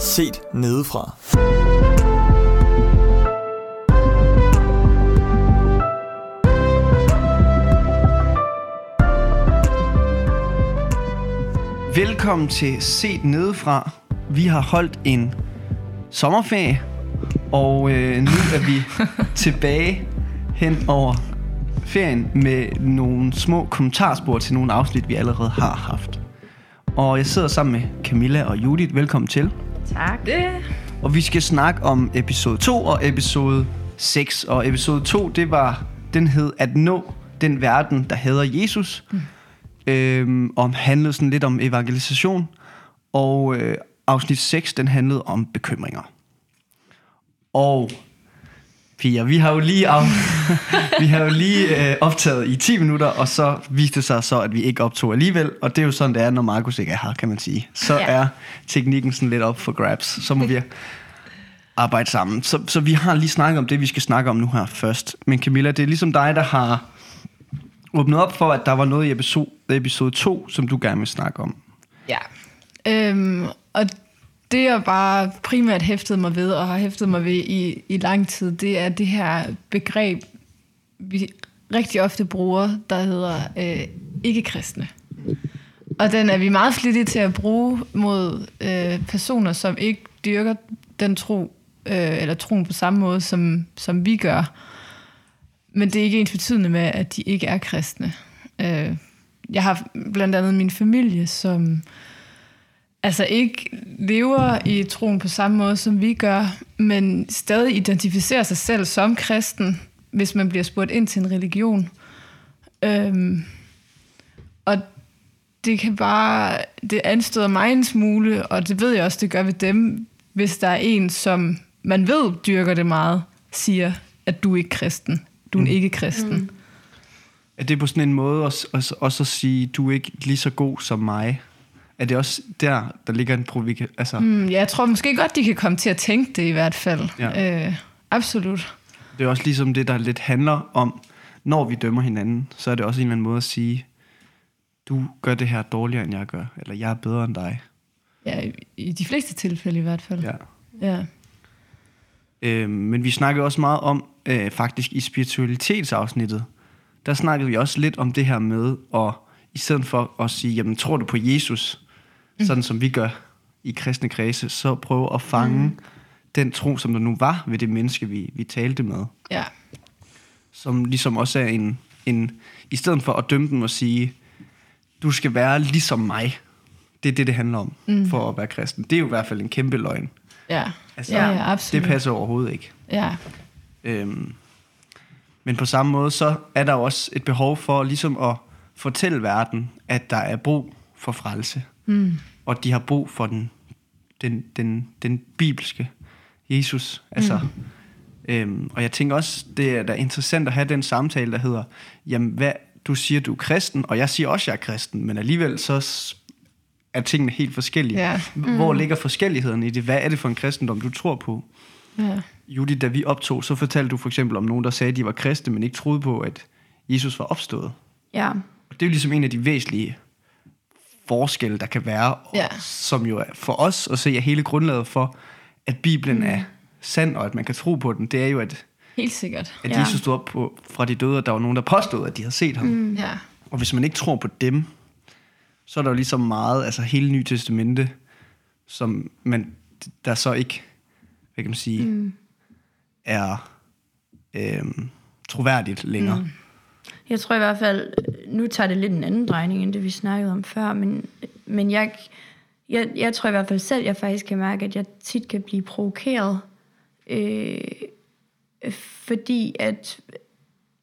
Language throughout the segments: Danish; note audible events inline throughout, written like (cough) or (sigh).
Set nedefra. Velkommen til Set Nedefra. Vi har holdt en sommerferie, og øh, nu er vi (laughs) tilbage hen over ferien med nogle små kommentarspor til nogle afsnit, vi allerede har haft. Og jeg sidder sammen med Camilla og Judith. Velkommen til. Tak. Det. Og vi skal snakke om episode 2 og episode 6. Og episode 2, det var, den hed At nå den verden, der hader Jesus. Mm. Øhm, og handlede sådan lidt om evangelisation. Og øh, afsnit 6, den handlede om bekymringer. Og Pia, vi har jo lige, af, (laughs) vi har jo lige øh, optaget i 10 minutter, og så viste det sig så, at vi ikke optog alligevel. Og det er jo sådan, det er, når Markus ikke er her, kan man sige. Så Ja. er teknikken sådan lidt op for grabs. Så må vi arbejde sammen. Så, så vi har lige snakket om det, vi skal snakke om nu her først. Men Camilla, det er ligesom dig, der har åbnet op for, at der var noget i episode, episode 2, som du gerne vil snakke om. Ja. Øhm, og det, jeg bare primært hæftede mig ved, og har hæftet mig ved i, i lang tid, det er det her begreb, vi rigtig ofte bruger, der hedder øh, ikke-kristne. Og den er vi meget flittige til at bruge mod øh, personer, som ikke dyrker den tro, øh, eller troen på samme måde, som, som vi gør. Men det er ikke ens betydende med, at de ikke er kristne. Øh, jeg har blandt andet min familie, som altså ikke lever i troen på samme måde, som vi gør, men stadig identificerer sig selv som kristen, hvis man bliver spurgt ind til en religion. Øhm, og det kan bare, det anstøder mig en smule, og det ved jeg også, det gør ved dem, hvis der er en, som man ved dyrker det meget, siger, at du er ikke kristen. Du er mm. ikke kristen. Mm. Er det på sådan en måde også, også, også at sige, du er ikke lige så god som mig? Er det også der, der ligger en provika... Altså, mm. Ja, jeg tror måske godt, de kan komme til at tænke det i hvert fald. Ja. Øh, absolut. Det er også ligesom det, der lidt handler om, når vi dømmer hinanden, så er det også en eller anden måde at sige, du gør det her dårligere, end jeg gør, eller jeg er bedre end dig. Ja, i- i de fleste tilfælde i hvert fald. Ja. ja. Øh, men vi snakkede også meget om, øh, faktisk i spiritualitetsafsnittet, der snakkede vi også lidt om det her med, at i stedet for at sige, jamen tror du på Jesus, mm. sådan som vi gør i kristne kredse, så prøve at fange mm. den tro, som der nu var ved det menneske, vi, vi talte med. ja. som ligesom også er en, en i stedet for at dømme dem og sige, du skal være ligesom mig. Det er det, det handler om mm. for at være kristen. Det er jo i hvert fald en kæmpe løgn. Ja. Altså, ja, ja, absolut. Det passer overhovedet ikke. Ja. Øhm, men på samme måde, så er der også et behov for ligesom at fortælle verden, at der er brug for frelse. Mm. Og de har brug for den, den, den, den bibelske Jesus. Altså, mm. øhm, og jeg tænker også, det er da interessant at have den samtale, der hedder, jamen hvad, du siger, du er kristen, og jeg siger også, jeg er kristen, men alligevel så er tingene helt forskellige. Ja. Hvor ligger forskelligheden i det? Hvad er det for en kristendom, du tror på? ja. Judy, da vi optog, så fortalte du for eksempel om nogen, der sagde, at de var kristne, men ikke troede på, at Jesus var opstået. Ja. Og det er jo ligesom en af de væsentlige forskelle, der kan være, og Ja. som jo er for os at se er hele grundlaget for, at Bibelen mm. er sand, og at man kan tro på den, det er jo, at, Helt sikkert. at Ja. Jesus stod op på, fra de døde, og der var nogen, der påstod, at de havde set ham. Mm. Ja. Og hvis man ikke tror på dem, så er der jo ligesom meget, altså hele Nye Testamente, som man, der så ikke, hvad kan man sige, mm. er øhm, troværdigt længere. Mm. Jeg tror i hvert fald, nu tager det lidt en anden drejning, end det vi snakkede om før, men, men jeg, jeg, jeg tror i hvert fald selv, jeg faktisk kan mærke, at jeg tit kan blive provokeret, øh, fordi at,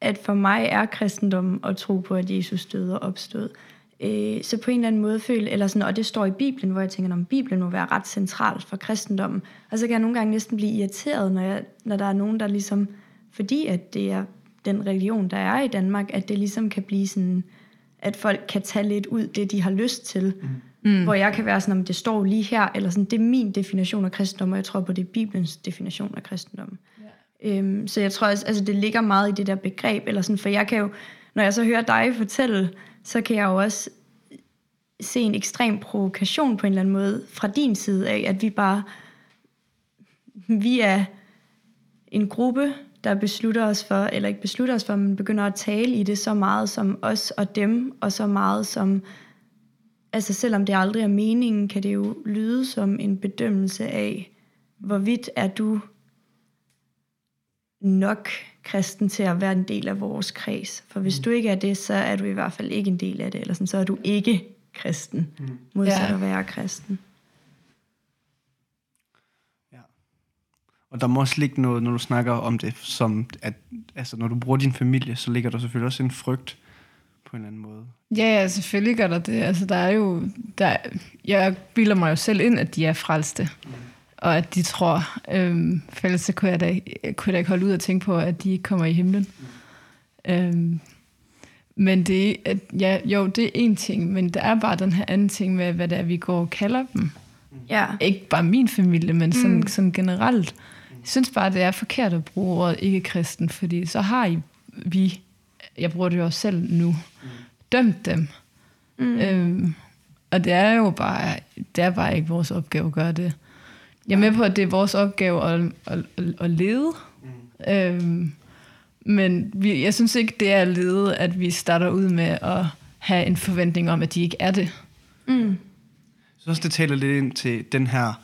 at for mig er kristendom at tro på, at Jesus døde og opstod. Øh, så på en eller anden måde føle, eller sådan, og det står i Bibelen, hvor jeg tænker, om Bibelen må være ret centralt for kristendommen. Og så kan jeg nogle gange næsten blive irriteret, når, jeg, når der er nogen, der ligesom, fordi at det er den religion, der er i Danmark, at det ligesom kan blive sådan, at folk kan tage lidt ud det, de har lyst til. Mm. Hvor jeg kan være sådan, om det står lige her, eller sådan, det er min definition af kristendom, og jeg tror på, det er Bibelens definition af kristendom. Ja. Øhm, så jeg tror også, altså det ligger meget i det der begreb, eller sådan, for jeg kan jo, når jeg så hører dig fortælle, så kan jeg jo også se en ekstrem provokation på en eller anden måde fra din side af, at vi bare vi er en gruppe, der beslutter os for, eller ikke beslutter os for, men begynder at tale i det så meget som os og dem, og så meget som, altså selvom det aldrig er meningen, kan det jo lyde som en bedømmelse af, hvorvidt er du nok kristen til at være en del af vores kreds. For hvis du ikke er det, så er du i hvert fald ikke en del af det, eller sådan, så er du ikke kristen, modsat Ja. at være kristen. Og der må også ligge noget, når du snakker om det, som at altså, når du bruger din familie, så ligger der selvfølgelig også en frygt på en eller anden måde. Ja, ja, selvfølgelig gør der det. Altså, der er jo, der, jeg bilder mig jo selv ind, at de er frelste. Og at de tror, øhm, for ellers så kunne jeg, da, jeg kunne da ikke holde ud og tænke på, at de ikke kommer i himlen. Øhm, men det, at, ja, jo, det er en ting, men der er bare den her anden ting med, hvad det er, vi går og kalder dem. Ja. Ikke bare min familie, men sådan, mm. sådan generelt. Jeg synes bare, det er forkert at bruge ordet ikke-kristen, fordi så har I, vi, jeg bruger det jo også selv nu, mm. dømt dem. Mm. Øhm, og det er jo bare, det er bare ikke vores opgave at gøre det. Jeg er med på, at det er vores opgave at, at, at, at lede. Mm. Øhm, men vi, jeg synes ikke, det er at lede, at vi starter ud med at have en forventning om, at de ikke er det. Mm. Så også det taler lidt ind til den her,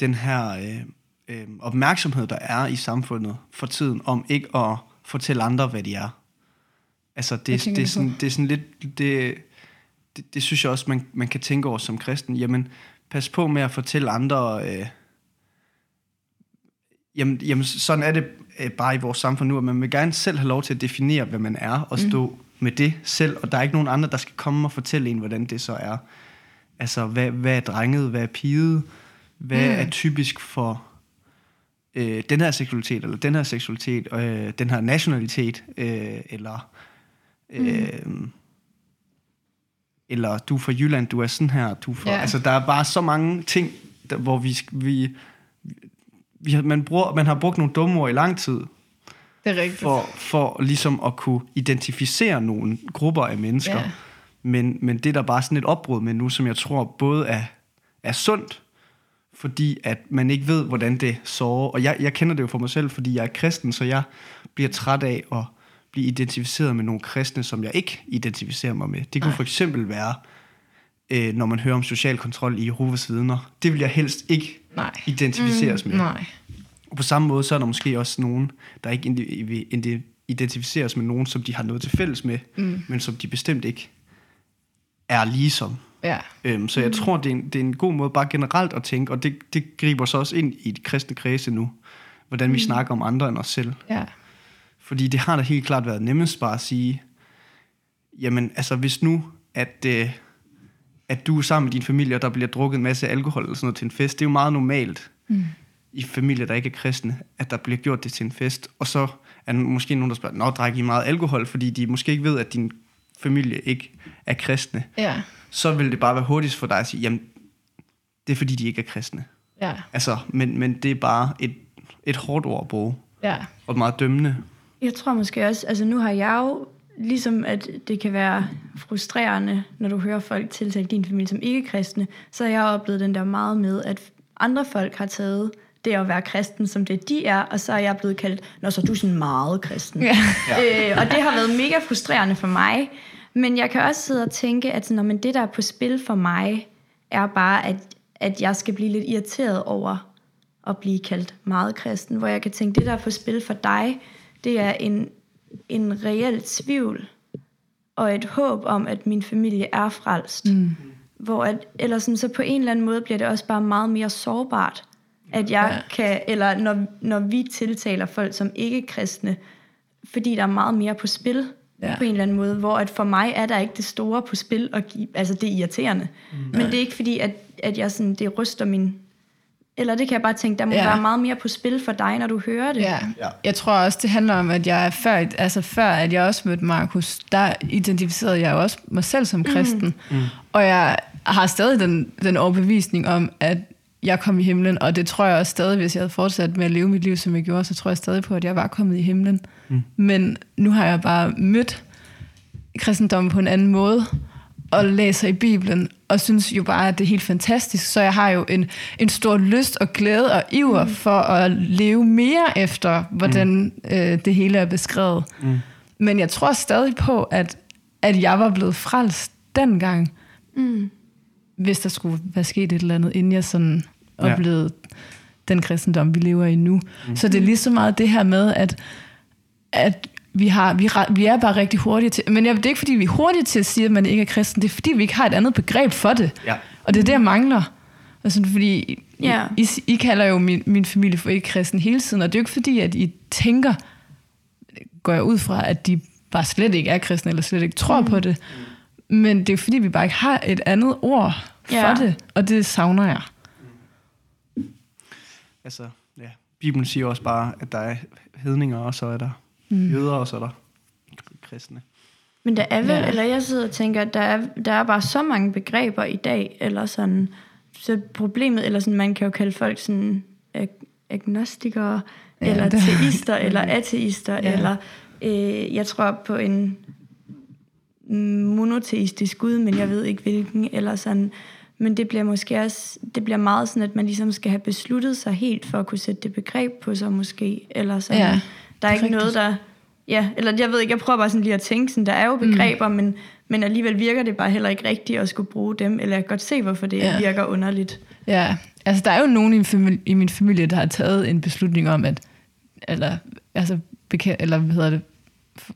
den her øh, øh, opmærksomhed, der er i samfundet for tiden, om ikke at fortælle andre, hvad de er. Altså, det, tænker det, er sådan, det er sådan lidt... Det, det, det synes jeg også, man, man kan tænke over som kristen. Jamen, pas på med at fortælle andre... Øh, jamen, jamen, sådan er det øh, bare i vores samfund nu, at man vil gerne selv have lov til at definere, hvad man er, og stå mm. med det selv, og der er ikke nogen andre, der skal komme og fortælle en, hvordan det så er. Altså, hvad, hvad er drenget, hvad er piget, hvad mm. er typisk for øh, den her seksualitet, eller den her seksualitet, øh, den her nationalitet, øh, eller øh, eller du er fra Jylland, du er sådan her, du er fra, Ja. altså der er bare så mange ting, der, hvor vi, vi, vi man, bruger, man har brugt nogle dumme ord i lang tid, Det er rigtigt. for, for ligesom at kunne identificere nogle grupper af mennesker. Ja. Men, men det er der bare sådan et opbrud med nu, som jeg tror både er, er sundt, fordi at man ikke ved, hvordan det sårer. Og jeg, jeg kender det jo for mig selv, fordi jeg er kristen, så jeg bliver træt af at blive identificeret med nogle kristne, som jeg ikke identificerer mig med. Det kunne Nej. for eksempel være, øh, når man hører om social kontrol i Jehovas vidner. Det vil jeg helst ikke Nej. identificeres med. Nej. Og på samme måde, så er der måske også nogen, der ikke identificeres med nogen, som de har noget til fælles med, mm. men som de bestemt ikke er ligesom. Ja. Øhm, så jeg tror, det er, en, det er en god måde bare generelt at tænke, og det, det griber så også ind i de kristne kredse nu, hvordan vi mm. snakker om andre end os selv. Ja. Fordi det har da helt klart været nemmest bare at sige, jamen altså hvis nu, at, øh, at du er sammen med din familie, og der bliver drukket en masse alkohol eller sådan noget til en fest, det er jo meget normalt mm. i familier, der ikke er kristne, at der bliver gjort det til en fest. Og så er der måske nogen, der spørger, nå, drikker I meget alkohol, fordi de måske ikke ved, at din familie ikke er kristne. Ja. Så vil det bare være hurtigst for dig at sige, jamen, det er fordi, de ikke er kristne. Ja. Altså, men, men det er bare et, et hårdt ord at bruge, Ja. og meget dømmende. Jeg tror måske også, altså nu har jeg jo, ligesom at det kan være frustrerende, når du hører folk tiltale din familie som ikke-kristne, så har jeg oplevet den der meget med, at andre folk har taget det at være kristen som det de er, og så er jeg blevet kaldt, når så er du sådan meget kristen. Ja. Øh, og det har været mega frustrerende for mig. Men jeg kan også sidde og tænke, at sådan, når man det, der er på spil for mig, er bare, at, at jeg skal blive lidt irriteret over at blive kaldt meget kristen. Hvor jeg kan tænke, det, der er på spil for dig, det er en, en reel tvivl og et håb om, at min familie er frelst. Mm. Hvor at, eller sådan, så på en eller anden måde bliver det også bare meget mere sårbart, at jeg ja. kan, eller når, når vi tiltaler folk som ikke-kristne, fordi der er meget mere på spil Ja. på en eller anden måde, hvor at for mig er der ikke det store på spil, og give, altså det er irriterende. Mm. Men det er ikke fordi, at, at jeg sådan, det ryster min... Eller det kan jeg bare tænke, der må Ja. være meget mere på spil for dig, når du hører det. Ja. Ja. Jeg tror også, det handler om, at jeg er før, altså før at jeg også mødte Markus, der identificerede jeg jo også mig selv som kristen. Mm. Og jeg har stadig den, den overbevisning om, at jeg kom i himlen, og det tror jeg også stadig, hvis jeg havde fortsat med at leve mit liv, som jeg gjorde, så tror jeg stadig på, at jeg var kommet i himlen. Mm. Men nu har jeg bare mødt kristendommen på en anden måde, og læser i Bibelen, og synes jo bare, at det er helt fantastisk. Så jeg har jo en, en stor lyst og glæde og iver mm. for at leve mere efter, hvordan mm. øh, det hele er beskrevet. Mm. Men jeg tror stadig på, at, at jeg var blevet frelst dengang, mm. Hvis der skulle være sket et eller andet, inden jeg sådan oplevede ja. den kristendom, vi lever i nu. Mm. Så det er lige så meget det her med, at, at vi, har, vi, vi er bare rigtig hurtige til, men det er ikke fordi, vi er hurtige til at sige, at man ikke er kristen, det er fordi, vi ikke har et andet begreb for det. Ja. Og det er det, jeg mangler. Altså, fordi ja. I, I, kalder jo min, min familie for ikke kristen hele tiden, og det er jo ikke fordi, at I tænker, går jeg ud fra, at de bare slet ikke er kristne, eller slet ikke tror mm. på det. Men det er fordi, vi bare ikke har et andet ord for ja. det, og det savner jeg. Altså, ja. Bibelen siger også bare, at der er hedninger, og så er der mm. jøder, og så er der kristne. Men der er vel, ja. eller jeg sidder og tænker, at der er, der er bare så mange begreber i dag, eller sådan, så problemet, eller sådan, man kan jo kalde folk sådan ag- agnostikere, ja, eller det. teister, eller ateister, ja. eller øh, jeg tror på en monoteistisk gud, men jeg ved ikke hvilken, eller sådan, men det bliver måske også, det bliver meget sådan, at man ligesom skal have besluttet sig helt for at kunne sætte det begreb på sig måske, eller sådan. Ja, der er ikke rigtigt. noget, der... Ja, eller jeg ved ikke, jeg prøver bare sådan lige at tænke, sådan, der er jo mm. begreber, mm. men, men alligevel virker det bare heller ikke rigtigt at skulle bruge dem, eller jeg kan godt se, hvorfor det ja. virker underligt. Ja, altså der er jo nogen i min, familie, i min familie, der har taget en beslutning om, at, eller, altså, eller hvad hedder det,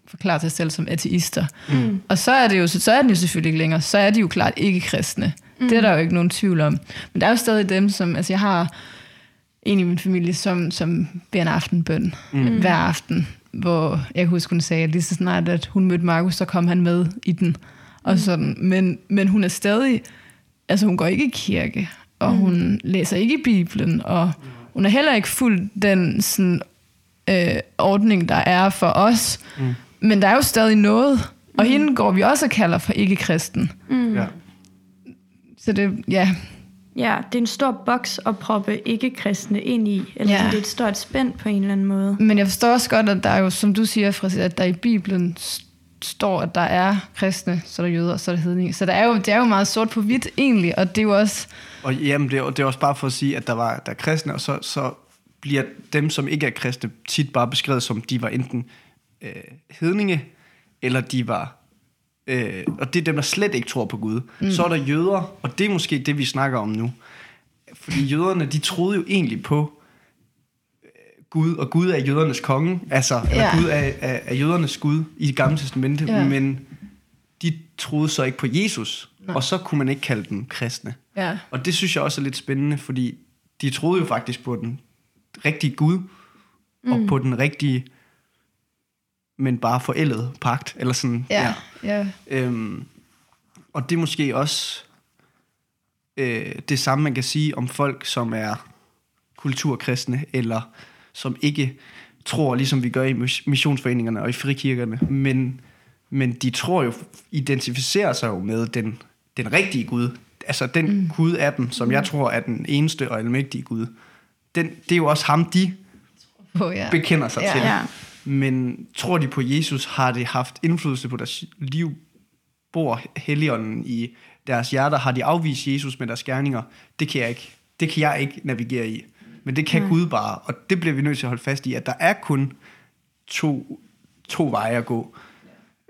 forklare sig selv som ateister. Mm. Og så er det jo så er den jo selvfølgelig ikke længere. Så er de jo klart ikke kristne. Mm. Det er der jo ikke nogen tvivl om. Men der er jo stadig dem, som... Altså jeg har en i min familie, som, som beder en aftenbøn mm. hver aften. Hvor jeg kan huske, hun sagde, at lige så snart, at hun mødte Markus, så kom han med i den. Og mm. sådan. Men, men hun er stadig... Altså hun går ikke i kirke, og mm. hun læser ikke i Bibelen, og hun er heller ikke fuld den sådan, øh, ordning, der er for os. Mm. Men der er jo stadig noget. Og mm. hende går vi også og kalder for ikke-kristen. Mm. Ja. Så det, ja. Ja, det er en stor boks at proppe ikke-kristne ind i. Eller ja. det er et stort spænd på en eller anden måde. Men jeg forstår også godt, at der er jo, som du siger, Fris, at der i Bibelen står, at der er kristne, så er der jøder, så er der hedninge. Så der er jo, det er jo meget sort på hvidt egentlig, og det er jo også... Og jamen, det er, det er også bare for at sige, at der var der er kristne, og så, så bliver dem, som ikke er kristne, tit bare beskrevet som, de var enten øh, hedninge, eller de var øh, og det er dem, der slet ikke tror på Gud. Mm. Så er der jøder, og det er måske det, vi snakker om nu. Fordi jøderne, de troede jo egentlig på øh, Gud, og Gud er jødernes konge, altså, ja. eller Gud er, er, er jødernes Gud i det gamle testamente, ja. men de troede så ikke på Jesus, Nej. og så kunne man ikke kalde dem kristne. Ja. Og det synes jeg også er lidt spændende, fordi de troede jo faktisk på den rigtige Gud, mm. og på den rigtige men bare forældet pagt, eller sådan. Ja, ja. ja. Øhm, og det er måske også øh, det samme, man kan sige om folk, som er kulturkristne, eller som ikke tror, ligesom vi gør i missionsforeningerne og i frikirkerne, men, men de tror jo, identificerer sig jo med den, den rigtige Gud. Altså den mm. Gud af dem, som mm. jeg tror er den eneste og almægtige Gud. Den, det er jo også ham, de oh, ja. bekender sig ja. til. Ja. Men tror de på Jesus, har det haft indflydelse på deres liv? Bor Helligånden i deres hjerter? Har de afvist Jesus med deres gerninger? Det kan jeg ikke, det kan jeg ikke navigere i. Men det kan Nej. Gud bare, og det bliver vi nødt til at holde fast i, at der er kun to, to veje at gå.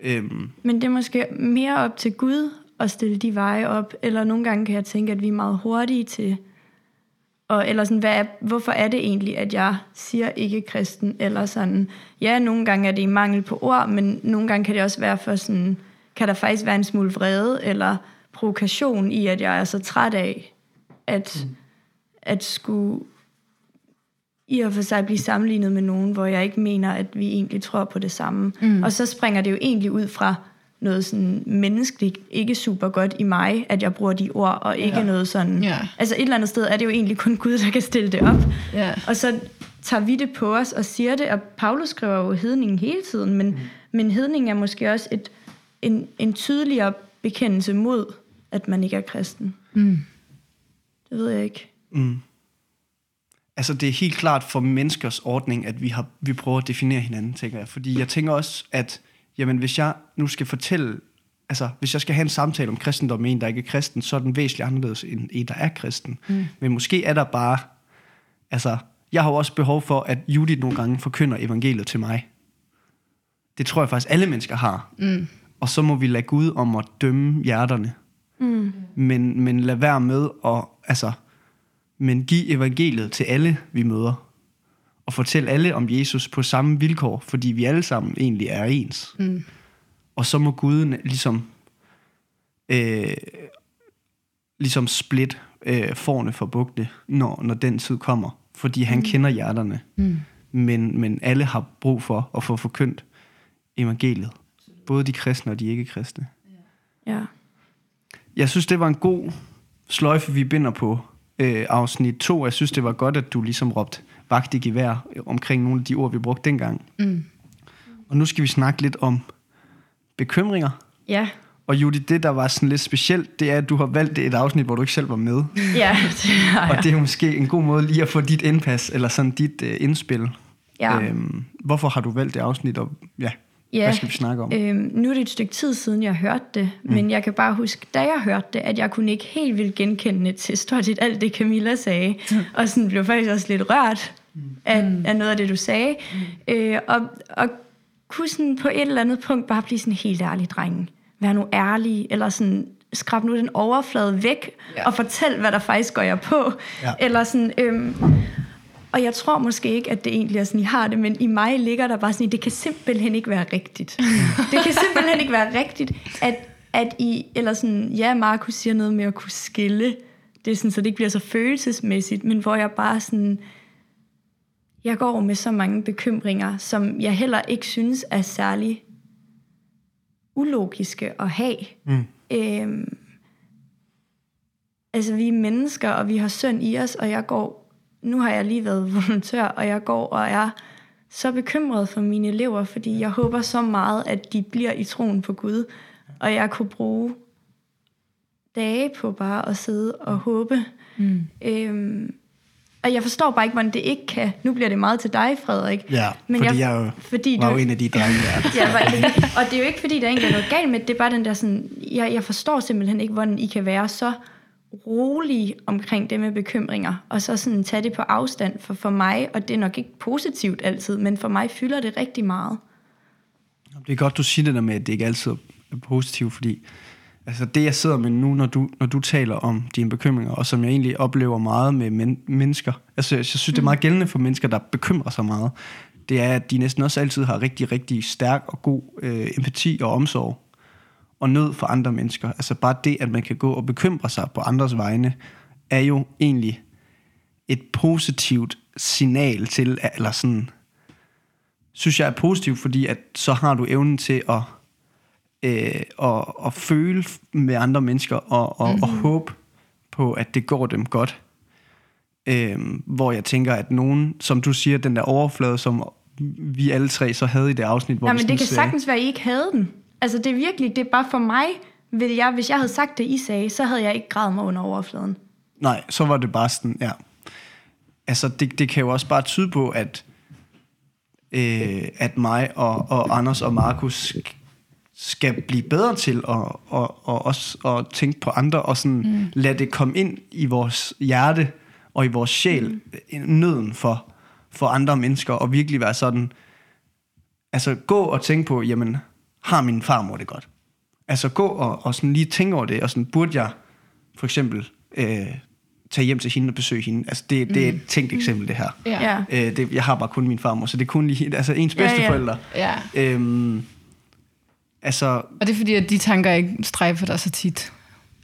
Øhm. Men det er måske mere op til Gud at stille de veje op, eller nogle gange kan jeg tænke, at vi er meget hurtige til og, eller sådan, hvad er, hvorfor er det egentlig, at jeg siger ikke kristen? Eller sådan, ja, nogle gange er det i mangel på ord, men nogle gange kan det også være for sådan, kan der faktisk være en smule vrede eller provokation i, at jeg er så træt af, at, mm. at skulle i og for sig blive sammenlignet med nogen, hvor jeg ikke mener, at vi egentlig tror på det samme. Mm. Og så springer det jo egentlig ud fra, noget sådan menneskeligt ikke super godt i mig, at jeg bruger de ord, og ikke ja. noget sådan... Ja. Altså et eller andet sted er det jo egentlig kun Gud, der kan stille det op. Ja. Og så tager vi det på os og siger det, og Paulus skriver jo hedningen hele tiden, men, mm. men hedningen er måske også et, en, en tydeligere bekendelse mod, at man ikke er kristen. Mm. Det ved jeg ikke. Mm. Altså det er helt klart for menneskers ordning, at vi, har, vi prøver at definere hinanden, tænker jeg. Fordi jeg tænker også, at jamen hvis jeg nu skal fortælle Altså, hvis jeg skal have en samtale om kristendom med en, der ikke er kristen, så er den væsentligt anderledes end en, der er kristen. Mm. Men måske er der bare... Altså, jeg har jo også behov for, at Judith nogle gange forkynder evangeliet til mig. Det tror jeg faktisk, alle mennesker har. Mm. Og så må vi lade Gud om at dømme hjerterne. Mm. Men, men lad være med at... Altså, men give evangeliet til alle, vi møder. Og fortæl alle om Jesus på samme vilkår, fordi vi alle sammen egentlig er ens. Mm. Og så må Gud ligesom, øh, ligesom split øh, forne for bugte, når, når den tid kommer. Fordi han mm. kender hjerterne. Mm. Men, men alle har brug for at få forkyndt evangeliet. Både de kristne og de ikke-kristne. Ja. Jeg synes, det var en god sløjfe, vi binder på øh, afsnit 2. Jeg synes, det var godt, at du ligesom råbte vagt i gevær omkring nogle af de ord, vi brugte dengang. Mm. Og nu skal vi snakke lidt om bekymringer. Ja. Og Judy, det der var sådan lidt specielt, det er, at du har valgt et afsnit, hvor du ikke selv var med. (laughs) Ja, det har jeg. Og det er måske en god måde lige at få dit indpas, eller sådan dit uh, indspil. Ja. Øhm, hvorfor har du valgt det afsnit, og ja, Ja, hvad skal vi snakke om? Øhm, nu er det et stykke tid siden, jeg hørte det, mm. men jeg kan bare huske, da jeg hørte det, at jeg kunne ikke helt vildt genkende til stort set alt det, Camilla sagde. Mm. (laughs) Og sådan blev faktisk også lidt rørt af, mm. af noget af det, du sagde. Mm. Øh, og, og kunne sådan på et eller andet punkt bare blive sådan helt ærlig, drengen. Vær nu ærlig, eller sådan skrab nu den overflade væk, Ja. og fortæl, hvad der faktisk går jeg på. Ja. Eller sådan, øhm, og jeg tror måske ikke, at det egentlig er sådan, I har det, men i mig ligger der bare sådan, det kan simpelthen ikke være rigtigt. (laughs) det kan simpelthen ikke være rigtigt, at, at I, eller sådan, ja, Markus siger noget med at kunne skille, det er sådan, så det ikke bliver så følelsesmæssigt, men hvor jeg bare sådan, jeg går med så mange bekymringer, som jeg heller ikke synes er særlig ulogiske at have. Mm. Øhm, altså, vi er mennesker, og vi har synd i os, og jeg går... Nu har jeg lige været (laughs) volontør, og jeg går og er så bekymret for mine elever, fordi jeg håber så meget, at de bliver i troen på Gud. Og jeg kunne bruge dage på bare at sidde og håbe. Mm. Øhm, og jeg forstår bare ikke, hvordan det ikke kan. Nu bliver det meget til dig, Frederik. Ja, Men fordi jeg- jeg, jo, fordi var du- jo en af de drenge, der (laughs) Ja, var- og det er jo ikke, fordi der egentlig er noget galt med det, det er bare den der sådan, jeg, jeg forstår simpelthen ikke, hvordan I kan være så rolige omkring det med bekymringer, og så sådan tage det på afstand, for for mig, og det er nok ikke positivt altid, men for mig fylder det rigtig meget. Det er godt, du siger det der med, at det ikke altid er positivt, fordi altså det, jeg sidder med nu, når du, når du taler om dine bekymringer, og som jeg egentlig oplever meget med men, mennesker, altså jeg synes, det er meget gældende for mennesker, der bekymrer sig meget, det er, at de næsten også altid har rigtig, rigtig stærk og god øh, empati og omsorg og nød for andre mennesker. Altså bare det, at man kan gå og bekymre sig på andres vegne, er jo egentlig et positivt signal til, eller sådan, synes jeg er positivt, fordi at så har du evnen til at, øh, at, at føle med andre mennesker og, og, mm-hmm. og håbe på, at det går dem godt. Øh, hvor jeg tænker, at nogen, som du siger, den der overflade, som vi alle tre så havde i det afsnit, hvor vi men det kan sagde- sagtens være, at I ikke havde den. Altså det er virkelig, det er bare for mig, vil jeg, hvis jeg havde sagt det, I sagde, så havde jeg ikke gravet mig under overfladen. Nej, så var det bare sådan, ja. Altså, det, det kan jo også bare tyde på, at, øh, at mig og, og Anders og Markus sk- skal blive bedre til at, og, og også at tænke på andre, og sådan mm. lade det komme ind i vores hjerte og i vores sjæl, mm. nøden for, for andre mennesker, og virkelig være sådan, altså gå og tænke på, jamen, har min farmor det godt? Altså gå og, og sådan lige tænke over det, og sådan, burde jeg for eksempel øh, tage hjem til hende og besøge hende? Altså det, det er et tænkt eksempel, det her. Ja. Ja. Øh, det, jeg har bare kun min farmor, så det er kun lige, altså ens Ja, ja. bedsteforældre. ja. Øhm, altså, Og det er fordi, at de tanker ikke strejfer dig så tit.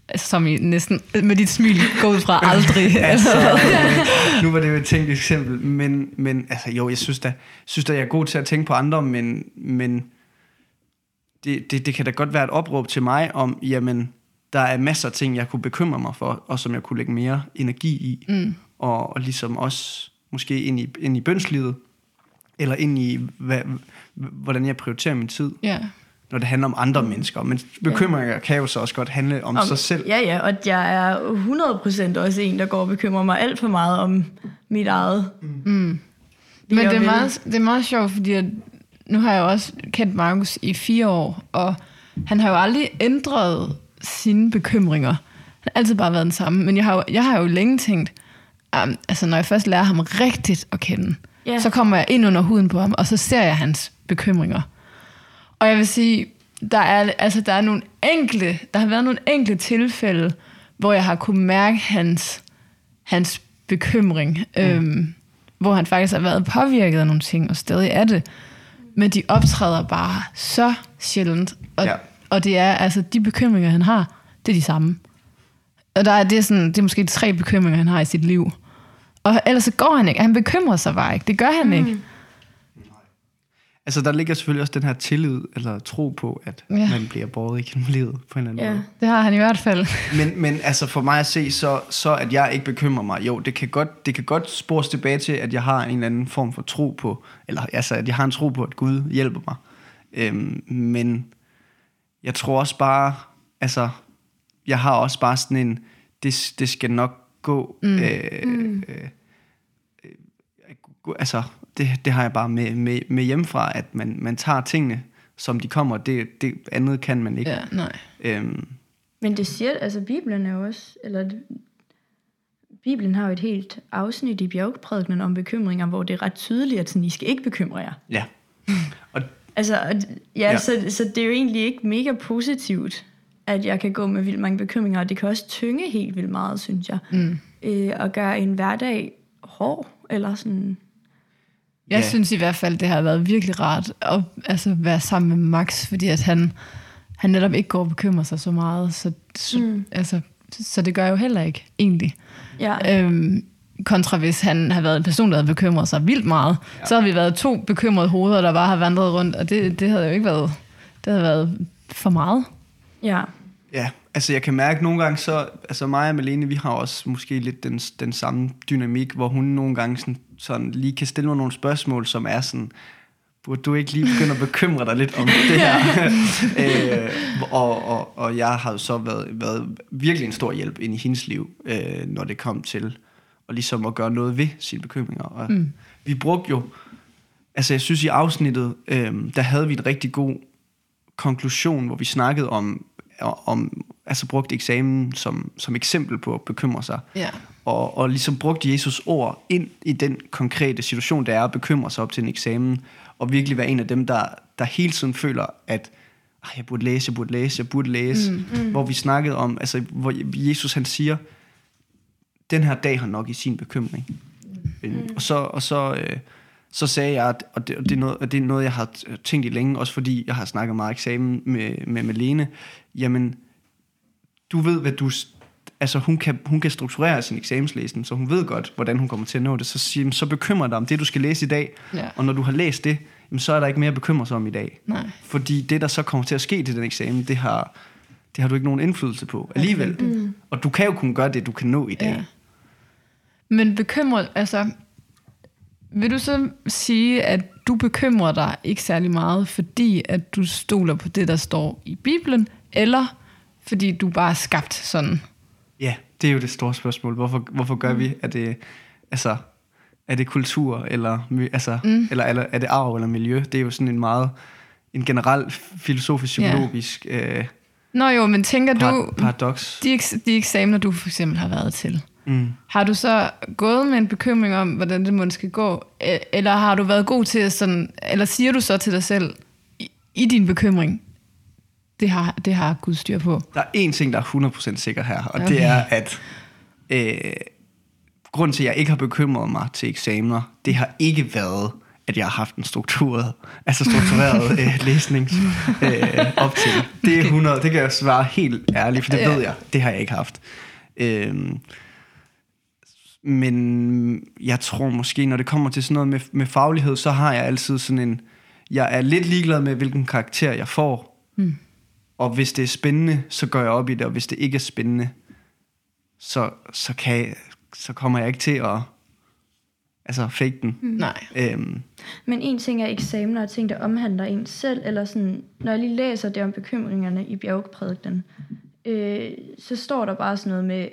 Altså, som I næsten med dit smil går ud fra (laughs) aldrig. altså øh, nu var det jo et tænkt eksempel, men, men altså, jo, jeg synes da, synes da, jeg er god til at tænke på andre, men, men det, det, det kan da godt være et opråb til mig om, jamen, der er masser af ting, jeg kunne bekymre mig for, og som jeg kunne lægge mere energi i, mm. og, og ligesom også måske ind i, ind i bønslivet, eller ind i, hvad, hvordan jeg prioriterer min tid, ja. når det handler om andre mennesker. Men bekymringer kan jo så også godt handle om, om sig selv. Ja, ja, og jeg er 100% også en, der går og bekymrer mig alt for meget om mit eget. Mm. Men Lige det er, meget, det er meget sjovt, fordi at nu har jeg jo også kendt Markus i fire år, og han har jo aldrig ændret sine bekymringer. Han har altid bare været den samme. Men jeg har jo, jeg har jo længe tænkt, um, altså når jeg først lærer ham rigtigt at kende, Ja. så kommer jeg ind under huden på ham, og så ser jeg hans bekymringer. Og jeg vil sige, der er, altså, der er nogle enkelte, der har været nogle enkelte tilfælde, hvor jeg har kunne mærke hans, hans bekymring, mm. øhm, hvor han faktisk har været påvirket af nogle ting, og stadig er det. Men de optræder bare så sjældent. Og, Ja. og det er, altså, de bekymringer, han har, det er de samme. Og der er, det, er sådan, det er måske tre bekymringer, han har i sit liv. Og ellers så går han ikke. Han bekymrer sig bare ikke. Det gør han mm. ikke. Altså, der ligger selvfølgelig også den her tillid, eller tro på, at ja. Man bliver båret igennem (laughs) livet på en eller anden Ja. måde. Det har han i hvert fald. (laughs) Men, men altså for mig at se, så, så at jeg ikke bekymrer mig, jo, det kan, godt, det kan godt spores tilbage til, at jeg har en eller anden form for tro på, eller altså, at jeg har en tro på, at Gud hjælper mig. Øhm, men jeg tror også bare, altså, jeg har også bare sådan en, det, det skal nok gå, mm. Øh, øh, øh, gå- altså, det, det har jeg bare med, med, med hjemmefra, at man, man tager tingene, som de kommer, det, det andet kan man ikke. Ja, nej. Øhm, Men det siger, altså Bibelen er jo også, eller Bibelen har jo et helt afsnit i bjergprædikenen om bekymringer, hvor det er ret tydeligt, at sådan, I skal ikke bekymre jer. ja. (laughs) Og Altså, Ja. ja. Så, så det er jo egentlig ikke mega positivt, at jeg kan gå med vildt mange bekymringer, og det kan også tynge helt vildt meget, synes jeg. Mm. Øh, og gøre en hverdag hård, eller sådan... Jeg Ja. synes i hvert fald, det har været virkelig rart at altså, være sammen med Max, fordi at han, han netop ikke går og bekymrer sig så meget. Så, så, mm. altså, så det gør jeg jo heller ikke, egentlig. Ja, Øhm, kontra hvis han har været en person, der havde bekymret sig vildt meget, ja. så har vi været to bekymrede hoveder, der bare har vandret rundt, og det, det havde jo ikke været, det havde været for meget. ja. Ja, altså jeg kan mærke nogle gange så, altså mig og Malene, vi har også måske lidt den, den samme dynamik, hvor hun nogle gange sådan, sådan lige kan stille mig nogle spørgsmål, som er sådan, burde du ikke lige begynde at bekymre dig lidt om (laughs) det her? (laughs) øh, og, og, og jeg har jo så været, været virkelig en stor hjælp ind i hendes liv, øh, når det kom til og ligesom at gøre noget ved sine bekymringer. Og mm. Vi brugte jo, altså jeg synes i afsnittet, øh, der havde vi en rigtig god konklusion, hvor vi snakkede om, om altså brugte eksamen som, som eksempel på at bekymre sig. Ja. Og, og ligesom brugte Jesus ord ind i den konkrete situation, der er at bekymre sig op til en eksamen, og virkelig være en af dem, der, der hele tiden føler, at "Ej, jeg burde læse, jeg burde læse, jeg burde læse. Mm, mm. Hvor vi snakkede om, altså hvor Jesus han siger, den her dag har nok i sin bekymring. Mm. Og så, og så, øh, så sagde jeg, at- og det, og det, er noget, og det er noget, jeg har tænkt i længe, også fordi jeg har snakket meget eksamen med, med Malene, jamen, du ved, hvad du... Altså, hun kan, hun kan strukturere sin eksamenslæsning, så hun ved godt, hvordan hun kommer til at nå det. Så, siger, så bekymrer dig om det, du skal læse i dag. Ja. Og når du har læst det, jamen, så er der ikke mere at bekymre sig om i dag. Nej. Fordi det, der så kommer til at ske til den eksamen, det har, det har du ikke nogen indflydelse på alligevel. Mm. Og du kan jo kun gøre det, du kan nå i dag. Ja. Men bekymret, altså, vil du så sige, at du bekymrer dig ikke særlig meget, fordi at du stoler på det, der står i Bibelen, eller fordi du bare er skabt sådan? Ja, det er jo det store spørgsmål. Hvorfor, hvorfor gør vi? Er det, altså, er det kultur, eller, altså, mm. eller, eller er det arv eller miljø? Det er jo sådan en meget en generel filosofisk, Ja. psykologisk øh, Nå jo, men tænker du, par, paradoks. de, eks- de eksamener, du for eksempel har været til, Mm. har du så gået med en bekymring om, hvordan det måske skal gå, eller har du været god til at sådan, eller siger du så til dig selv, i, i din bekymring, det har, det har Gud styr på? Der er én ting, der er 100% sikker her, og okay. Det er, at øh, grunden til, at jeg ikke har bekymret mig til eksamener, det har ikke været, at jeg har haft en struktureret, altså struktureret (laughs) øh, læsning øh, op til. Det er 100, det kan jeg svare helt ærligt, for det Ja. ved jeg, det har jeg ikke haft. Øh, men jeg tror måske, når det kommer til sådan noget med, med faglighed, så har jeg altid sådan en... Jeg er lidt ligeglad med, hvilken karakter jeg får. Mm. Og hvis det er spændende, så går jeg op i det, og hvis det ikke er spændende, så, så, kan jeg, så kommer jeg ikke til at altså fake den. Mm. Nej. Øhm, Men en ting er eksamener og ting, der omhandler en selv, eller sådan, når jeg lige læser det om bekymringerne i bjergprædikten, øh, så står der bare sådan noget med,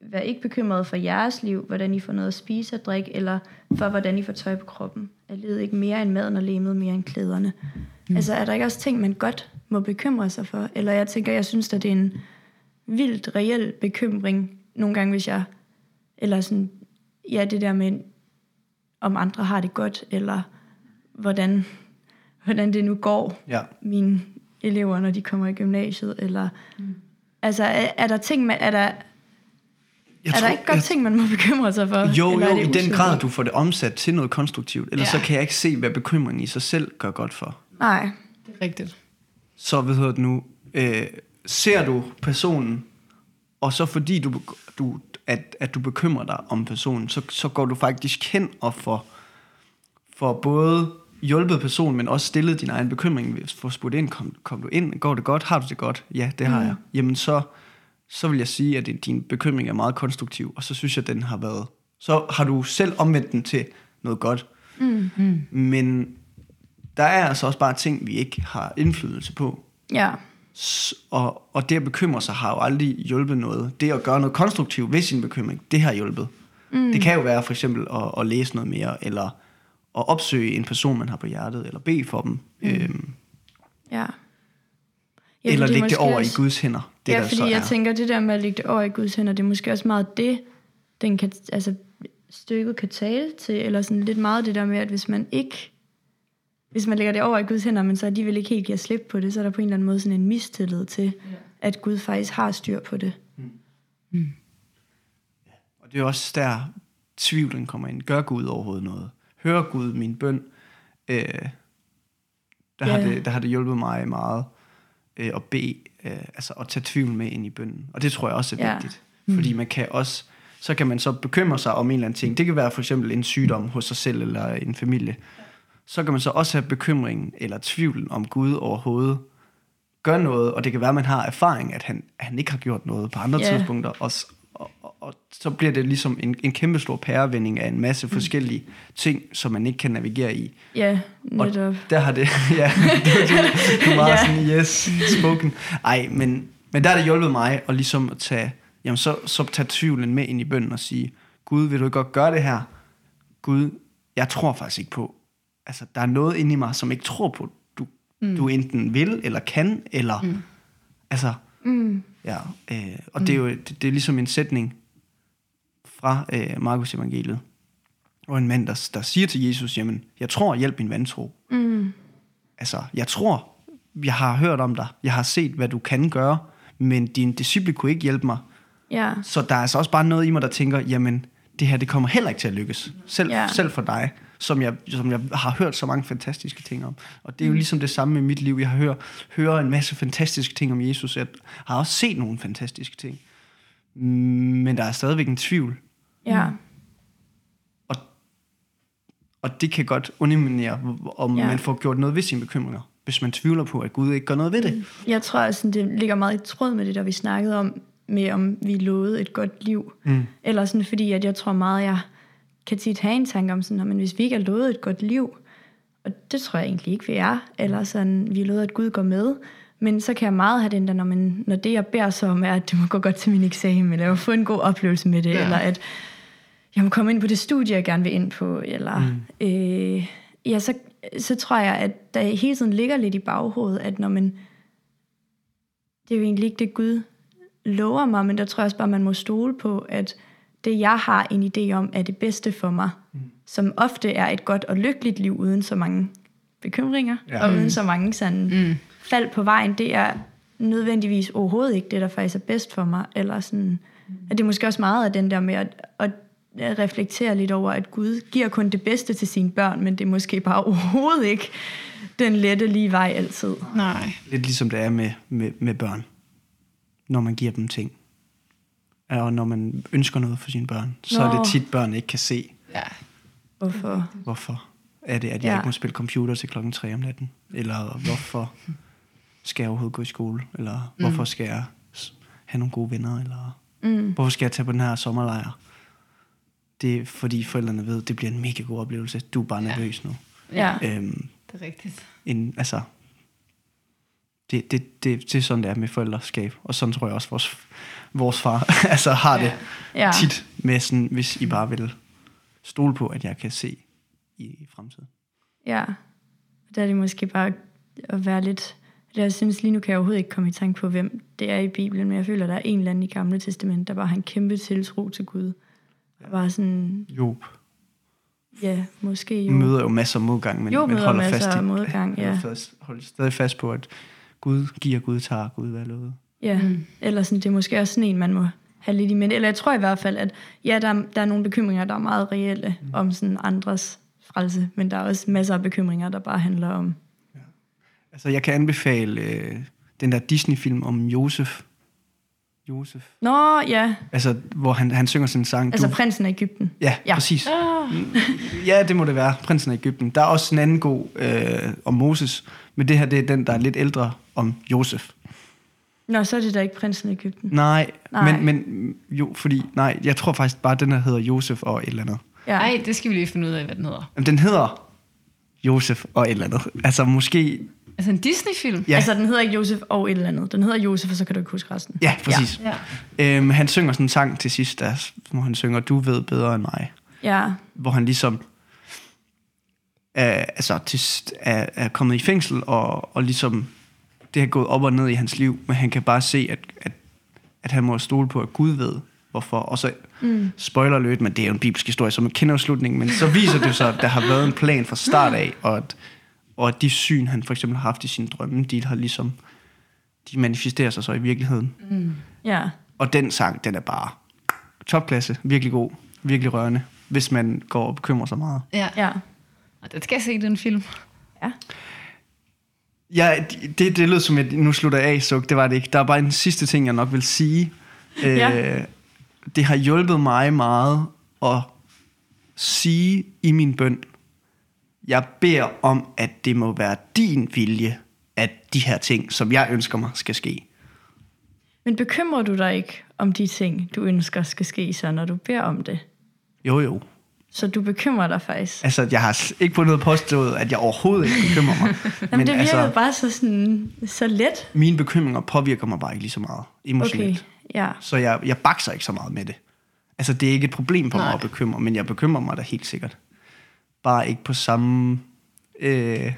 vær ikke bekymret for jeres liv, hvordan I får noget at spise og drikke, eller for hvordan I får tøj på kroppen. Er livet ikke mere end maden og lemet mere end klæderne? Mm. Altså er der ikke også ting, man godt må bekymre sig for. Eller jeg tænker, jeg synes, at det er en vildt reel bekymring, nogle gange, hvis jeg, eller sådan, ja, det der med, om andre har det godt, eller hvordan, hvordan det nu går Ja. mine elever, når de kommer i gymnasiet, eller, mm. altså, er, er der ting, man, er der, Jeg er der ikke godt jeg, ting, man må bekymre sig for? Jo, jo, i den grad, du får det omsat til noget konstruktivt. Ellers Ja. så kan jeg ikke se, hvad bekymringen i sig selv gør godt for. Nej, Det er rigtigt. Så hvad hedder det nu? Øh, ser du personen, og så fordi du, du, at, at du bekymrer dig om personen, så, så går du faktisk hen og får, får både hjulpet personen, men også stillet din egen bekymring. For spurgt ind, kom, kom du ind? Går det godt? Har du det godt? Ja, det har Mm. jeg. Jamen så, så vil jeg sige, at din bekymring er meget konstruktiv, og så synes jeg, at den har været... Så har du selv omvendt den til noget godt. Mm. Mm. Men der er altså også bare ting, vi ikke har indflydelse på. ja, og, og det at bekymre sig har jo aldrig hjulpet noget. Det at gøre noget konstruktivt ved sin bekymring, det har hjulpet. Mm. Det kan jo være for eksempel at, at læse noget mere, eller at opsøge en person, man har på hjertet, eller bede for dem. Mm. Øhm, ja. ja, eller lægge det over også- i Guds hænder. Det, ja, der fordi jeg er. tænker, det der med at lægge det over i Guds hænder, det er måske også meget det, den kan, altså, stykket kan tale til, eller sådan lidt meget det der med, at hvis man ikke, hvis man lægger det over i Guds hænder, men så alligevel ikke helt giver slip på det, så er der på en eller anden måde sådan en mistillid til, ja. at Gud faktisk har styr på det. Og det er også der, tvivlen kommer ind. Gør Gud overhovedet noget? Hører Gud min bøn? Øh, der, har Ja. det, der har det hjulpet mig meget øh, at bede, øh, altså at tage tvivl med ind i bønnen. Og det tror jeg også er Ja. vigtigt. Fordi man kan også, så kan man så bekymre sig om en eller anden ting. Det kan være for eksempel en sygdom hos sig selv eller en familie. Så kan man så også have bekymringen eller tvivlen om Gud overhovedet gør noget, og det kan være, at man har erfaring, at han, at han ikke har gjort noget på andre Ja. tidspunkter, og, og, og, og så bliver det ligesom en, en kæmpe stor pærevending af en masse Mm. forskellige ting, som man ikke kan navigere i. Ja, Og netop. der har det, (laughs) ja, du er meget Ja. sådan, yes, spoken. Ej, men, men der har det hjulpet mig at ligesom at tage, jamen så, så tage tvivlen med ind i bønnen og sige, Gud, vil du ikke godt gøre det her? Gud, jeg tror faktisk ikke på. Altså, der er noget inde i mig, som ikke tror på, du, mm. du enten vil, eller kan, eller, mm. altså, Mm. ja. Øh, og mm. det er jo, det, det er ligesom en sætning fra øh, Markus evangeliet, og en mand, der, der siger til Jesus, jamen, jeg tror, hjælp min vantro. Mm. Altså, jeg tror, jeg har hørt om dig, jeg har set, hvad du kan gøre, men din disciple kunne ikke hjælpe mig. Ja, Så der er altså også bare noget i mig, der tænker, jamen, det her, det kommer heller ikke til at lykkes. Selv, Ja. ja. selv for dig, som jeg, som jeg har hørt så mange fantastiske ting om. Og det er jo ligesom det samme med mit liv. Jeg har hørt, hører en masse fantastiske ting om Jesus. Jeg har også set nogle fantastiske ting. Men der er stadigvæk en tvivl. ja, Og, og det kan godt underminere, om Ja. man får gjort noget ved sine bekymringer. Hvis man tvivler på, at Gud ikke gør noget ved det. Jeg tror, at sådan, det ligger meget i tråd med det, der vi snakkede om, med om vi lovede et godt liv. Mm. Eller sådan, fordi at jeg tror meget, jeg kan tit have en tanke om sådan, "Nå, men hvis vi ikke har lovet et godt liv, og det tror jeg egentlig ikke, vi er, eller sådan, vi har lovet, at Gud går med, men så kan jeg meget have den der, når, man, når det jeg beder så om er, at det må gå godt til min eksamen, eller må få en god oplevelse med det. Ja. eller at jeg må komme ind på det studie, jeg gerne vil ind på, eller mm. øh, ja, så, så tror jeg, at der hele tiden ligger lidt i baghovedet, at når man, det er jo egentlig ikke det Gud lover mig, men der tror jeg også bare, man må stole på, at det jeg har en idé om, er det bedste for mig, mm. som ofte er et godt og lykkeligt liv, uden så mange bekymringer, ja. Og uden så mange sådan mm. fald på vejen, det er nødvendigvis overhovedet ikke det, der faktisk er bedst for mig, eller sådan, at det er måske også meget af den der med at, at at reflektere lidt over, at Gud giver kun det bedste til sine børn, men det er måske bare (laughs) overhovedet ikke den lette lige vej altid. Nej. Lidt ligesom det er med, med, med børn, når man giver dem ting. Ja, Og når man ønsker noget for sine børn, så er Nå. det tit, børn ikke kan se, Ja. Hvorfor? hvorfor er det, at jeg Ja. ikke må spille computer til klokken 3 om natten. Eller hvorfor skal jeg overhovedet gå i skole? Eller hvorfor skal jeg have nogle gode venner? Eller Mm. hvorfor skal jeg tage på den her sommerlejr? Det er fordi forældrene ved, at det bliver en mega god oplevelse. Du er bare nervøs nu. Ja. Øhm, Det er rigtigt. en, altså, det, det, det, det er sådan, det er med forældreskab. Og sådan tror jeg også, vores, vores far (laughs) altså, har det Ja. tit med sådan, hvis I bare vil stole på, at jeg kan se i, i fremtiden. Ja. Der er det måske bare at være lidt Det, jeg synes lige nu kan jeg overhovedet ikke komme i tanke på, hvem det er i Bibelen, men jeg føler, der er en eller anden i Gamle Testament, der bare har en kæmpe tiltro til Gud. Og bare sådan, Job ja, måske jo. jo. møder jo masser af modgang, men, Job men holder masser fast i, af modgang, (laughs) ja. holder fast, holder stadig fast på, at Gud giver, Gud tager, Gud hvad lovet. Ja, mm. eller sådan, det er måske også sådan en, man må have lidt i mente. Eller jeg tror i hvert fald, at ja, der, er- der er nogle bekymringer, der er meget reelle mm. om sådan andres frelse, men der er også masser af bekymringer, der bare handler om... Altså, jeg kan anbefale øh, den der Disney-film om Josef. Josef. Nå, ja, Altså, hvor han, han synger sin sang. altså du, prinsen af Ægypten. ja, ja, ja. præcis. Oh. Ja, det må det være. Prinsen af Ægypten. Der er også en anden god øh, om Moses, men det her det er den, der er lidt ældre om Josef. Nå, så er det da ikke prinsen af Ægypten. Nej, Nej. Men, men jo, fordi, nej, jeg tror faktisk bare, den her hedder Josef og et eller andet. Ja. Nej, det skal vi lige finde ud af, hvad den hedder. Jamen, den hedder Josef og et eller andet. Altså måske, Altså en Disney-film? ja, Altså, den hedder ikke Josef og et eller andet. Den hedder Josef, og så kan du ikke huske resten. ja præcis. Ja. Øhm, han synger sådan en sang til sidst, der, hvor han synger, du ved bedre end mig. Ja, Hvor han ligesom er, altså, til, er, er kommet i fængsel, og, og ligesom det har gået op og ned i hans liv, men han kan bare se, at, at, at han må stole på, at Gud ved, hvorfor. Og så, mm. spoiler lidt, men det er jo en bibelsk historie, så man kender jo slutningen, men så viser det sig, at der har været en plan fra start af, og at, og at de syn, han for eksempel har haft i sine drømme, de har ligesom, de manifesterer sig så i virkeligheden. ja. Og den sang, den er bare topklasse, virkelig god, virkelig rørende, hvis man går og bekymrer sig meget. ja. Ja. Og den skal jeg se, den film. Ja. Ja, det, det lød som, at nu slutter af, så det var det ikke. Der er bare en sidste ting, jeg nok vil sige. Ja. Øh, det har hjulpet mig meget at sige i min bøn, jeg beder om, at det må være din vilje, at de her ting, som jeg ønsker mig, skal ske. Men bekymrer du dig ikke om de ting, du ønsker skal ske, så når du beder om det? Jo, jo. Så du bekymrer dig faktisk? Altså, jeg har ikke på noget påstået, at jeg overhovedet ikke bekymrer mig. (laughs) Jamen, det virkede altså, bare så, sådan, så let. mine bekymringer påvirker mig bare ikke lige så meget emotionelt. Okay, ja. Så jeg, jeg bakser ikke så meget med det. Altså, det er ikke et problem for Nej. Mig at bekymre, men jeg bekymrer mig da helt sikkert. Bare ikke på samme, øh,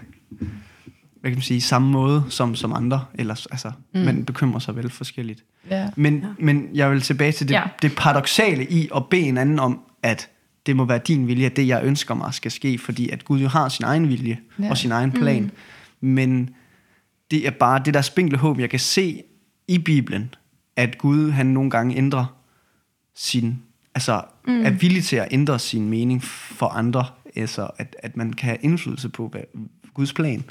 hvad kan man sige, samme måde som, som andre. Ellers, altså, mm. Man bekymrer sig vel forskelligt. Ja. Men, ja. men jeg vil tilbage til det. Ja. det paradoxale i at bede en anden om, at det må være din vilje, at det, jeg ønsker mig, skal ske, fordi at Gud jo har sin egen vilje ja. Ja. og sin egen plan. Mm. Men det er bare det der spinkle håb, jeg kan se i Bibelen, at Gud han nogle gange ændrer sin, altså mm. er villig til at ændre sin mening for andre, altså at, at man kan have indflydelse på hvad, Guds plan,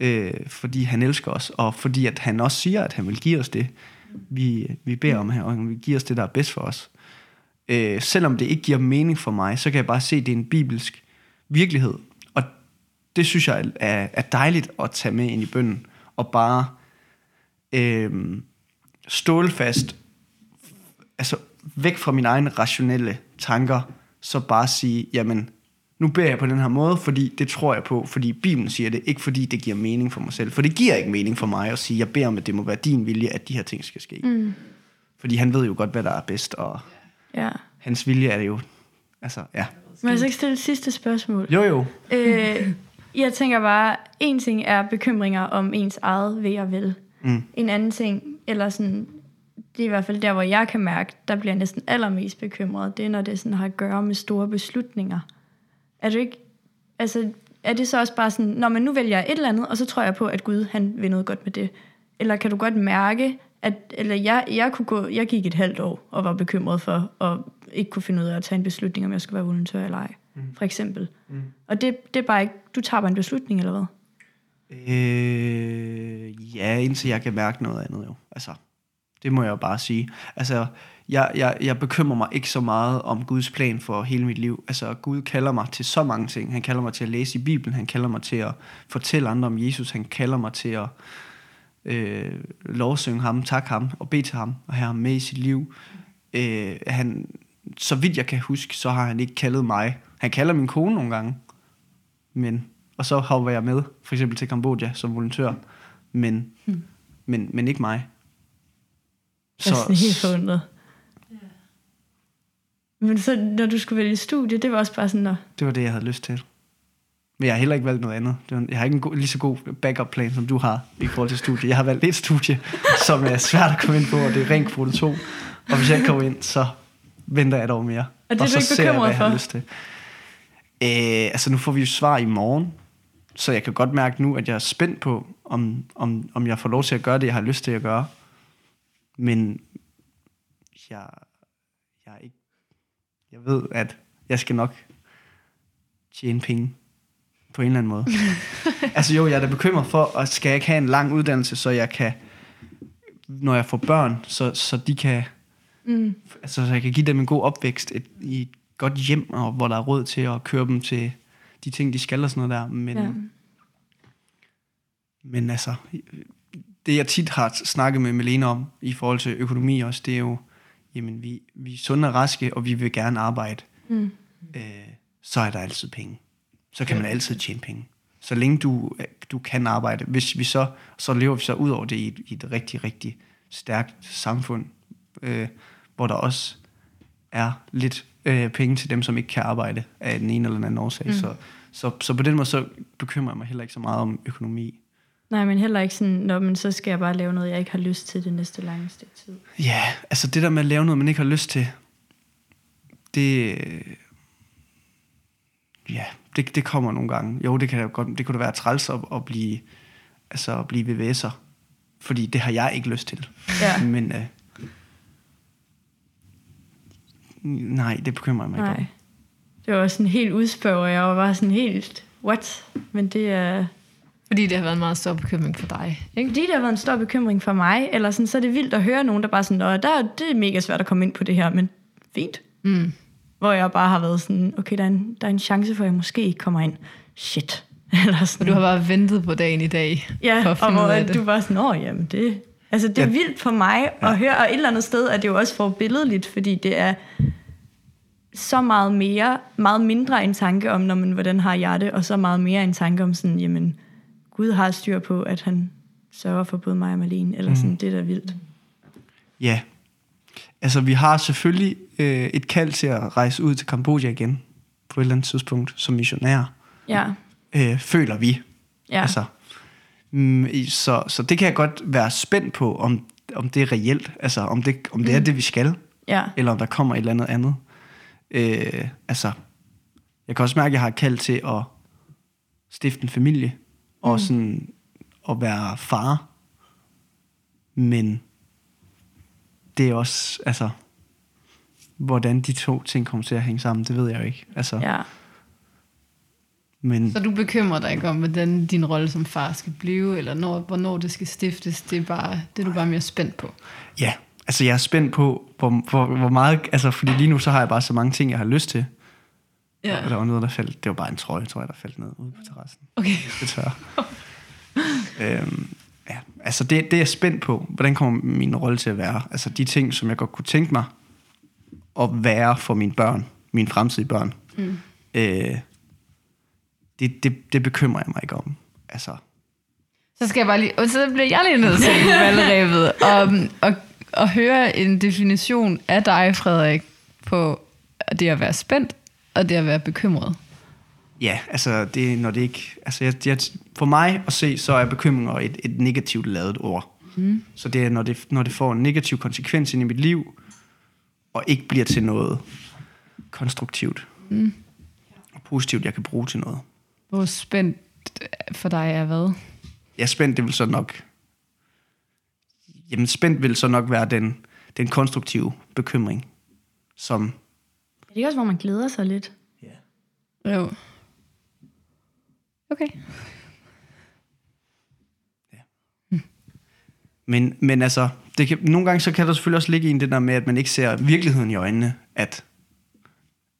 øh, fordi han elsker os, og fordi at han også siger, at han vil give os det, vi, vi beder om her, og han vil give os det, der er bedst for os. Øh, selvom det ikke giver mening for mig, så kan jeg bare se, at det er en bibelsk virkelighed, og det synes jeg er, er dejligt at tage med ind i bønden, og bare øh, stålfast, altså væk fra mine egne rationelle tanker, så bare sige, jamen, nu beder jeg på den her måde, fordi det tror jeg på, fordi Bibelen siger det, ikke fordi det giver mening for mig selv. For det giver ikke mening for mig at sige, jeg beder om, at det må være din vilje, at de her ting skal ske. Mm. Fordi han ved jo godt, hvad der er bedst, og ja. hans vilje er det jo, altså, ja. Må jeg så ikke stille et sidste spørgsmål? Jo, jo. øh, jeg tænker bare, en ting er bekymringer om ens eget ved og vel. Mm. En anden ting, eller sådan, det er i hvert fald der, hvor jeg kan mærke, der bliver jeg næsten allermest bekymret, det er, når det sådan har at gøre med store beslutninger. Er du ikke, altså, er det så også bare sådan, når man nu vælger et eller andet, og så tror jeg på, at Gud, han vil noget godt med det. Eller kan du godt mærke, at, eller jeg, jeg, kunne gå, jeg gik et halvt år og var bekymret for, at ikke kunne finde ud af at tage en beslutning, om jeg skulle være volontør eller ej, mm. for eksempel. Mm. Og det, det er bare ikke, du tager bare en beslutning, eller hvad? Øh, ja, indtil jeg kan mærke noget andet jo. Altså, det må jeg jo bare sige. Altså, jeg, jeg, jeg bekymrer mig ikke så meget om Guds plan for hele mit liv. Altså, Gud kalder mig til så mange ting. Han kalder mig til at læse i Bibelen. Han kalder mig til at fortælle andre om Jesus. Han kalder mig til at øh, lovsynge ham, takke ham og bede til ham og have ham med i sit liv. Øh, han, så vidt jeg kan huske, så har han ikke kaldet mig. Han kalder min kone nogle gange. Men, og så hopper jeg med, for eksempel til Kambodja som volontør. Men, hmm. men, men ikke mig. Så, jeg er sådan helt forundret. Men så, når du skulle vælge studie, det var også bare sådan, at det var det, jeg havde lyst til. Men jeg har heller ikke valgt noget andet. Jeg har ikke en god, lige så god backup plan, som du har i forhold til studie. Jeg har valgt et studie, (laughs) som er svært at komme ind på, og det er rent kvote 2. Og hvis jeg ikke kommer ind, så venter jeg et år mere. Og det er du så ikke ser jeg, hvad jeg har for? lyst til. Øh, altså nu får vi jo svar i morgen, så jeg kan godt mærke nu, at jeg er spændt på, om, om, om jeg får lov til at gøre det, jeg har lyst til at gøre. Men jeg, jeg, er ikke, jeg ved, at jeg skal nok tjene penge på en eller anden måde. (laughs) altså jo, jeg er da bekymret for, at skal jeg ikke have en lang uddannelse, så jeg kan, når jeg får børn, så, så de kan, Mm. altså så jeg kan give dem en god opvækst et, i et godt hjem, og hvor der er råd til at køre dem til de ting, de skal og sådan noget der. Men, Ja. men altså, det jeg tit har snakket med Melena om, i forhold til økonomi også, det er jo, jamen vi, vi er sunde og raske, og vi vil gerne arbejde. Mm. Øh, så er der altid penge. Så kan man altid tjene penge. Så længe du, du kan arbejde. Hvis vi så, så lever vi så ud over det i et, i et rigtig, rigtig stærkt samfund, øh, hvor der også er lidt øh, penge til dem, som ikke kan arbejde af den ene eller den anden årsag. Mm. Så, så, så på den måde, så bekymrer jeg mig heller ikke så meget om økonomi. Nej, men heller ikke sådan, når men så skal jeg bare lave noget, jeg ikke har lyst til det næste lange stykke tid. Ja, altså det der med at lave noget, man ikke har lyst til, det, ja, det, det kommer nogle gange. Jo, det kan godt, det kunne da være træls at, at blive, altså at blive VVS'er, fordi det har jeg ikke lyst til. Ja. Men øh, nej, det bekymrer mig ikke Nej. om. Det var sådan helt udspørg, og jeg var bare sådan helt, what? Men det er... Fordi det har været en meget stor bekymring for dig. Ikke? Fordi det har været en stor bekymring for mig, eller sådan, så er det vildt at høre nogen, der bare sådan, der, er- det er mega svært at komme ind på det her, men fint. Mm. Hvor jeg bare har været sådan, okay, der er en, der er en chance for, at jeg måske ikke kommer ind. Shit. (laughs) Eller Og sådan. du har bare ventet på dagen i dag ja, for at og hvor det. du var sådan, åh, jamen det... Altså, det er Ja. vildt for mig at høre, og et eller andet sted er det jo også forbilledeligt, fordi det er så meget mere, meget mindre en tanke om, når man, hvordan har jeg det, og så meget mere en tanke om sådan, jamen, Gud har styr på, at han sørger for både mig og Malene, eller sådan, det er da vildt. Ja. Altså, vi har selvfølgelig øh, et kald til at rejse ud til Kambodja igen, på et eller andet tidspunkt, som missionær, Ja, øh, føler vi. ja, Altså, mm, så, så det kan jeg godt være spændt på, om, om det er reelt, altså om det, om det er det, vi skal, ja, eller om der kommer et eller andet andet. Øh, altså, jeg kan også mærke, at jeg har et kald til at stifte en familie, og sådan at være far. Men det er også, altså, hvordan de to ting kommer til at hænge sammen, det ved jeg jo ikke. Altså, ja. men, Så du bekymrer dig ikke om, hvordan din rolle som far skal blive, eller når, hvornår det skal stiftes. Det er, bare, det er du bare mere spændt på. Ja, altså jeg er spændt på, hvor, hvor, hvor meget, altså fordi lige nu så har jeg bare så mange ting, jeg har lyst til. Ja. Og der var noget, der faldt, det var bare en trøje, tror jeg, der faldt ned ude på terrassen. Okay. Det tør. (laughs) øhm, ja, altså det, det er jeg spændt på, hvordan kommer min rolle til at være? Altså de ting, som jeg godt kunne tænke mig at være for mine børn, mine fremtidige børn. Mm. Øh, det, det, det bekymrer jeg mig ikke om. Altså, Så skal jeg bare lige, og så bliver jeg lige nødt til valgrevet og, og, og høre en definition af dig, Frederik, på det at være spændt og det at være bekymret. Ja, altså det, er, når det ikke... Altså jeg, jeg, for mig at se, så er bekymringer et, et negativt lavet ord. Mm. Så det er, når det, når det får en negativ konsekvens ind i mit liv, og ikke bliver til noget konstruktivt mm. og positivt, jeg kan bruge til noget. Hvor spændt for dig er hvad? Ja, spændt, det vil så nok... Jamen, spændt vil så nok være den, den konstruktive bekymring, som... Det er også, hvor man glæder sig lidt. Ja. Jo. Okay. Men, men altså, det kan, nogle gange så kan der selvfølgelig også ligge i det der med, at man ikke ser virkeligheden i øjnene. At,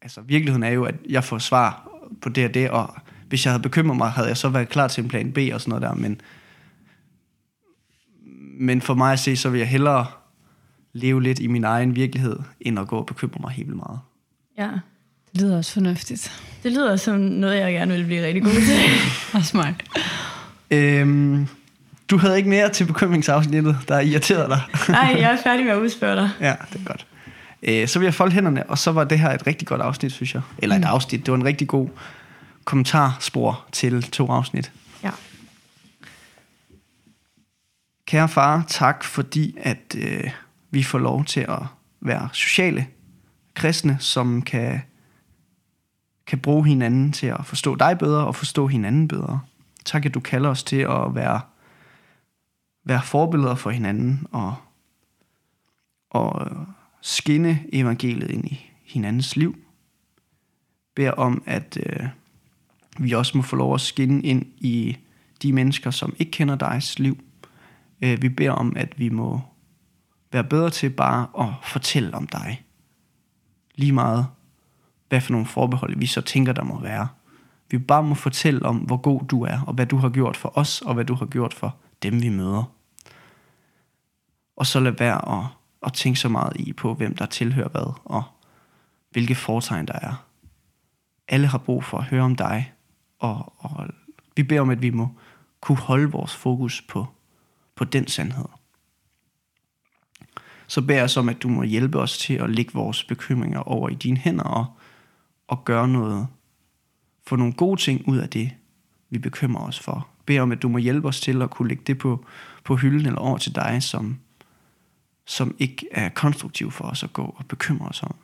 altså, virkeligheden er jo, at jeg får svar på det og det, og hvis jeg havde bekymret mig, havde jeg så været klar til en plan B og sådan noget der. Men, men for mig at se, så vil jeg hellere leve lidt i min egen virkelighed, end at gå og bekymre mig helt vildt meget. Ja. Det lyder også fornuftigt. Det lyder som noget, jeg gerne vil blive rigtig god til. (laughs) Også mig. Øhm, du havde ikke mere til bekymringsafsnittet, der irriterede dig. (laughs) Nej, jeg er færdig med at udspørge dig. Ja, det er godt. Øh, så vil jeg folde hænderne, og så var det her et rigtig godt afsnit, synes jeg. Eller et afsnit, det var en rigtig god kommentarspor til to afsnit. Ja. Kære far, tak fordi, at øh, vi får lov til at være sociale kristne, som kan, kan bruge hinanden til at forstå dig bedre og forstå hinanden bedre. Tak, at du kalder os til at være, være forbilleder for hinanden og, og skinne evangeliet ind i hinandens liv. Bær om, at øh, vi også må få lov at skinne ind i de mennesker, som ikke kender digs liv. Øh, vi beder om, at vi må være bedre til bare at fortælle om dig. Lige meget, hvad for nogle forbehold vi så tænker, der må være. Vi bare må fortælle om, hvor god du er, og hvad du har gjort for os, og hvad du har gjort for dem, vi møder. Og så lad være at, at tænke så meget i på, hvem der tilhører hvad, og hvilke foretegn der er. Alle har brug for at høre om dig, og, og vi beder om, at vi må kunne holde vores fokus på, på den sandhed. Så beder jeg om, at du må hjælpe os til at lægge vores bekymringer over i dine hænder og, og gøre noget, få nogle gode ting ud af det, vi bekymrer os for. Bed om, at du må hjælpe os til at kunne lægge det på, på hylden eller over til dig, som, som ikke er konstruktiv for os at gå og bekymre os om.